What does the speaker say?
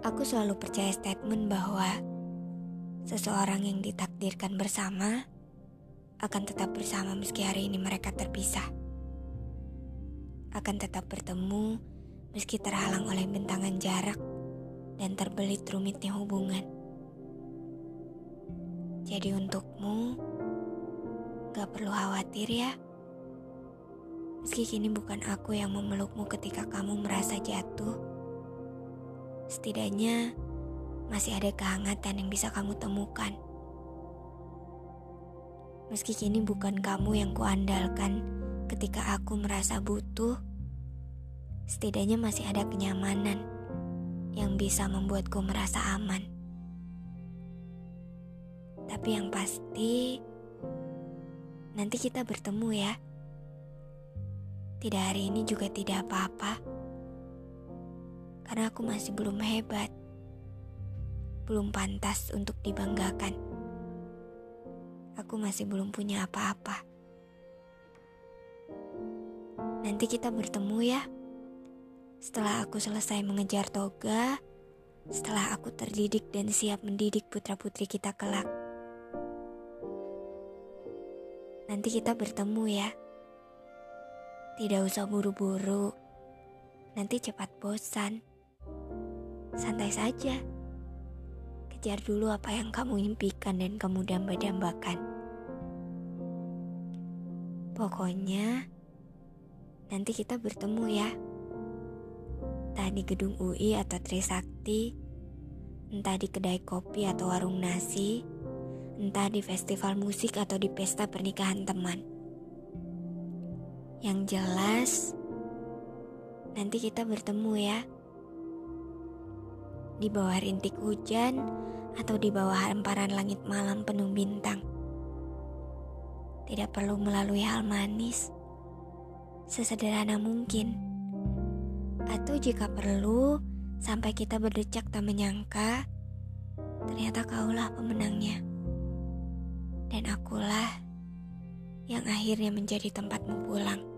Aku selalu percaya statement bahwa seseorang yang ditakdirkan bersama akan tetap bersama meski hari ini mereka terpisah. Akan tetap bertemu meski terhalang oleh bentangan jarak dan terbelit rumitnya hubungan. Jadi untukmu, gak perlu khawatir ya. Meski kini bukan aku yang memelukmu ketika kamu merasa jatuh, setidaknya masih ada kehangatan yang bisa kamu temukan. Meski kini bukan kamu yang kuandalkan ketika aku merasa butuh, setidaknya masih ada kenyamanan yang bisa membuatku merasa aman. Tapi yang pasti, nanti kita bertemu ya. Tidak hari ini juga tidak apa-apa. Karena aku masih belum hebat. Belum pantas untuk dibanggakan. Aku masih belum punya apa-apa. Nanti kita bertemu ya. Setelah aku selesai mengejar toga, setelah aku terdidik dan siap mendidik putra-putri kita kelak. Nanti kita bertemu ya. Tidak usah buru-buru. Nanti cepat bosan. Santai saja. Kejar dulu apa yang kamu impikan dan kamu damba-dambakan. Pokoknya, nanti kita bertemu ya. Entah di gedung UI atau Trisakti, entah di kedai kopi atau warung nasi, entah di festival musik atau di pesta pernikahan teman. Yang jelas, nanti kita bertemu ya. Di bawah rintik hujan atau di bawah hamparan langit malam penuh bintang. Tidak perlu melalui hal manis, sesederhana mungkin. Atau jika perlu, sampai kita berdecak tak menyangka, ternyata kaulah pemenangnya. Dan akulah yang akhirnya menjadi tempatmu pulang.